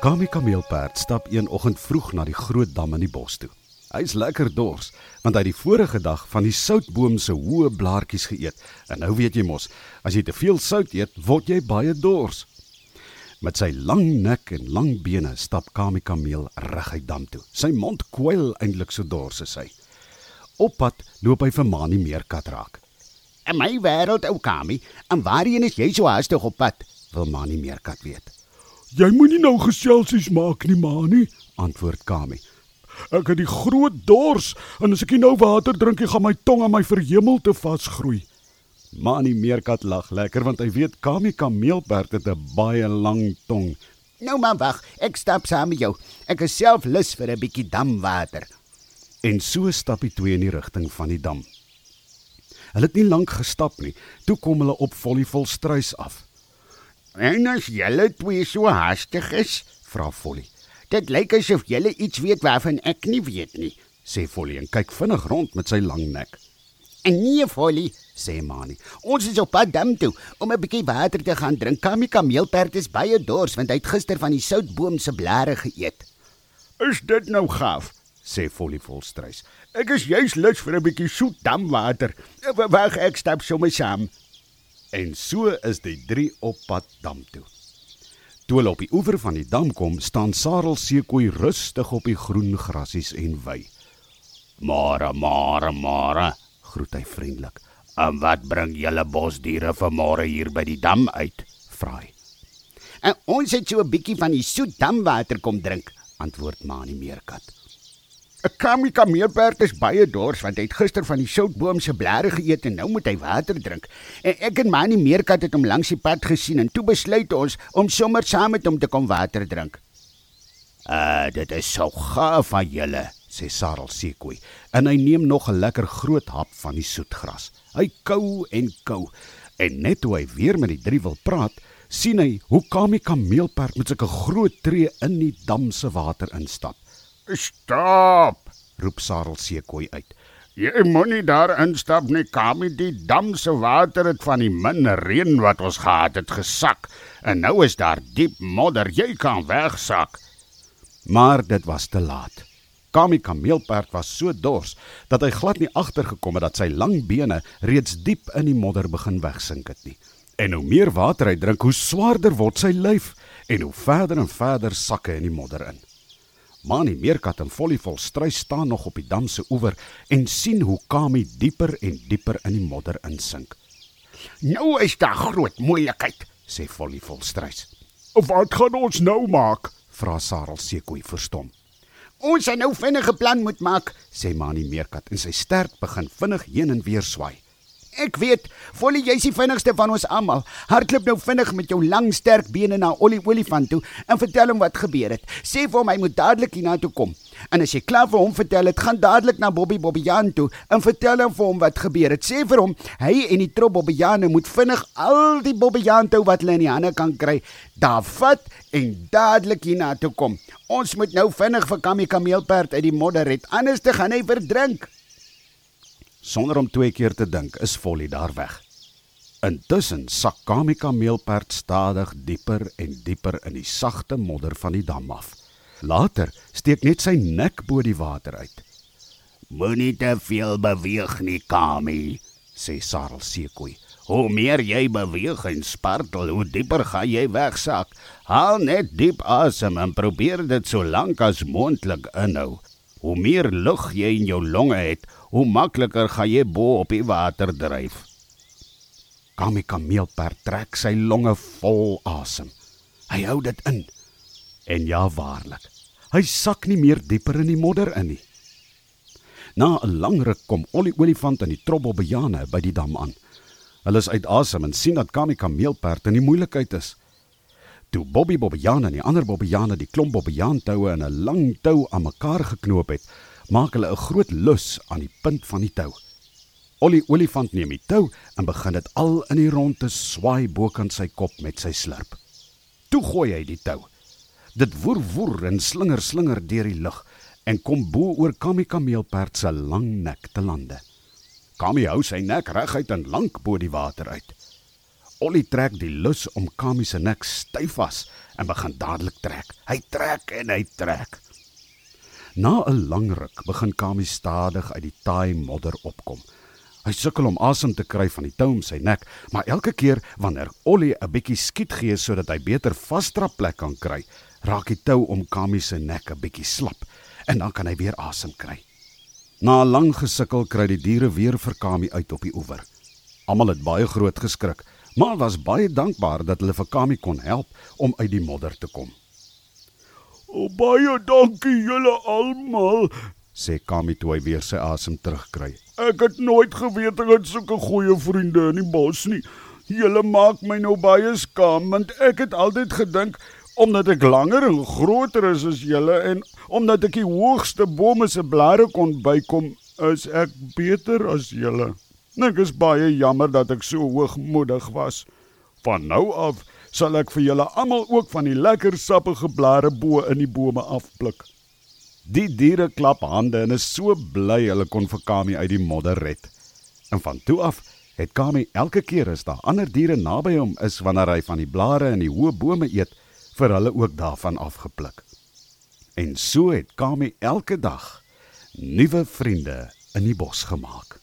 Kami kameelperd stap een oggend vroeg na die groot dam in die bos toe. Hy's lekker dors, want hy het die vorige dag van die soutboom se hoë blaartjies geëet. En nou weet jy mos, as jy te veel sout eet, word jy baie dors. Met sy lang nek en lang bene stap Kami kameel reguit dam toe. Sy mond kwyl eintlik so dors is hy. Op pad loop hy vir Mani meerkat raak. In my wêreld, ou Kami, en waarheen is jy so haastig op pad? Wil Mani meerkat weet. Jy moenie nou geselsies maak nie, Mani, Antwoord Kami. Ek het die groot dors en as ek nie nou water drink, nie, gaan my tong aan my verhemel te vasgroei. Mani meerkat lag lekker want hy weet Kami kameelperd het 'n baie lang tong. Nou man, wag, ek stap saam met jou. Ek is self lus vir 'n bietjie damwater. En so stap die twee in die rigting van die dam. Hulle het nie lank gestap nie, toe kom hulle op Vollievol struis af. En as julle twee so haastig is, Vra Vollie. dit lyk asof julle iets weet waarvan ek nie weet nie. Sê Vollie en kyk vinnig rond met sy lang nek. En nee, Folly, Sê Mani. ons is op pad dam toe om 'n bietjie water te gaan drink. Kami kameelperd is baie dors want hy het gister van die soutboom se blare geëet. Is dit nou gaaf? Sê Vollie vol struis. Ek is juis lus vir 'n bietjie soet damwater. Wag, ek stap sommer saam. En so is die drie op pad dam toe. Toe hulle op die oewer van die dam kom, staan Sarel seekoei rustig op die groen grasies en wy. Môre, môre, môre. Groet hy vriendelik. En wat bring julle bosdiere vanmôre hier by die dam uit? Vra hy. En ons het so 'n bietjie van die soet damwater kom drink. Antwoord Mani meerkat. 'n Kami kameelperd is baie dors want hy het gister van die soutboom se blare geëet en nou moet hy water drink. En ek en Mani meerkat het hom langs die pad gesien en toe besluit ons om sommer saam met hom te kom water drink. Uh, dit is so gaaf van julle. sê Sarel seekoei en hy neem nog 'n lekker groot hap van die soetgras. Hy kou en kou en net toe hy weer met die drie wil praat, sien hy hoe Kami kameelperd met sulke groot tree in die dam se water instap. Stop. Roep Sarel seekoei uit. Jy moenie daar instap nie, Kami. Die dam se water het van die min reën wat ons gehad het gesak en nou is daar diep modder. Jy kan wegsak. Maar dit was te laat. Kami kameelperd was so dors dat hy glad nie agtergekom het dat sy lang bene reeds diep in die modder begin wegsink het nie. En hoe meer water hy drink, hoe swaarder word sy lyf en hoe verder en verder sak hy in die modder in. Mani meerkat en Vollievol struis staan nog op die dam se oewer en sien hoe Kami dieper en dieper in die modder insink. Nou is daar groot moeilikheid. Sê Vollievol struis. Wat gaan ons nou maak? Vra Sarel seekoei verstom. Ons sal nou vinnige plan moet maak. Sê Mani meerkat en sy stert begin vinnig heen en weer swaai. Ek weet, Folly, jy's die vinnigste van ons almal. Hardloop nou vinnig met jou lang sterk bene na Ollie Olifant toe en vertel hom wat gebeur het. Sê vir hom hy moet dadelik hiernatoe kom. En as jy klaar vir hom vertel het, gaan dadelik na Bobby Bobbejaan toe en vertel hom vir hom wat gebeur het. Sê vir hom hy en die trop Bobbejane moet vinnig al die Bobbejaan toe wat hulle in die hande kan kry, daar vat en dadelik hiernatoe kom. Ons moet nou vinnig vir Kamie Kameelperd uit die modder red, anders te gaan hy verdrink. Sonder om twee keer te dink, is Folly daar weg. Intussen sak Kami kameelperd stadig dieper en dieper in die sagte modder van die dam af. Later steek net sy nek bo die water uit, Moenie te veel beweeg nie, Kami. sê Sarel seekoei. Hoe meer jy beweeg en spartel, hoe dieper gaan jy wegsak. Haal net diep asem en probeer dit so lank as moontlik inhou. Hoe meer lug jy in jou longe het, hoe makliker gaan jy bo op die water dryf. Kami kameelperd trek sy longe vol asem. Hy hou dit in. En ja waarlik, hy sak nie meer dieper in die modder in nie. Na 'n lang ruk kom Ollie olifant en die trobbelbejane by die dam aan. Hulle is uit asem en sien dat Kami kameelperd in die moeilikheid is. Toe Bobby Bobbejaan en die ander Bobbejane die klomp Bobbejaantoue in 'n lang tou aan mekaar geknoop het, maak hulle 'n groot lus aan die punt van die tou. Ollie olifant neem die tou en begin dit al in die rondte swaai bokant sy kop met sy slurp. Toe gooi hy die tou. Dit woer woer en slinger slinger deur die lug en kom bo oor Kami kameelperd se lang nek te lande. Kami hou sy nek reguit en lank bo die water uit. Ollie trek die lus om Kami se nek styf vas en begin dadelik trek. Hy trek en hy trek. Na 'n lang ruk begin Kami stadig uit die taai modder opkom. Hy sukkel om asem te kry van die tou om sy nek, maar elke keer wanneer Ollie 'n bietjie skiet gee sodat hy beter vasdrap plek kan kry, raak die tou om Kami se nek 'n bietjie slap en dan kan hy weer asem kry. Na 'n lang gesukkel kry die diere weer vir Kami uit op die oewer. Almal het baie groot geskrik, maar was baie dankbaar dat hulle vir Kami kon help om uit die modder te kom. "O baie dankie julle almal," sê Kami toe hy weer sy asem terugkry. "Ek het nooit geweet ek het sulke goeie vriende in die bos nie. Julle maak my nou baie skaam want ek het altyd gedink omdat ek langer en groter is as julle en omdat ek die hoogste bome se blare kon bykom, is ek beter as julle." Ek is baie jammer dat ek so hoogmoedig was. Van nou af sal ek vir julle almal ook van die lekker sappige blare bo in die bome afpluk. Die diere klap hande en is so bly hulle kon vir Kami uit die modder red. En van toe af het Kami elke keer as daar ander diere naby hom is wanneer hy van die blare in die hoë bome eet, vir hulle ook daarvan afgepluk. En so het Kami elke dag nuwe vriende in die bos gemaak.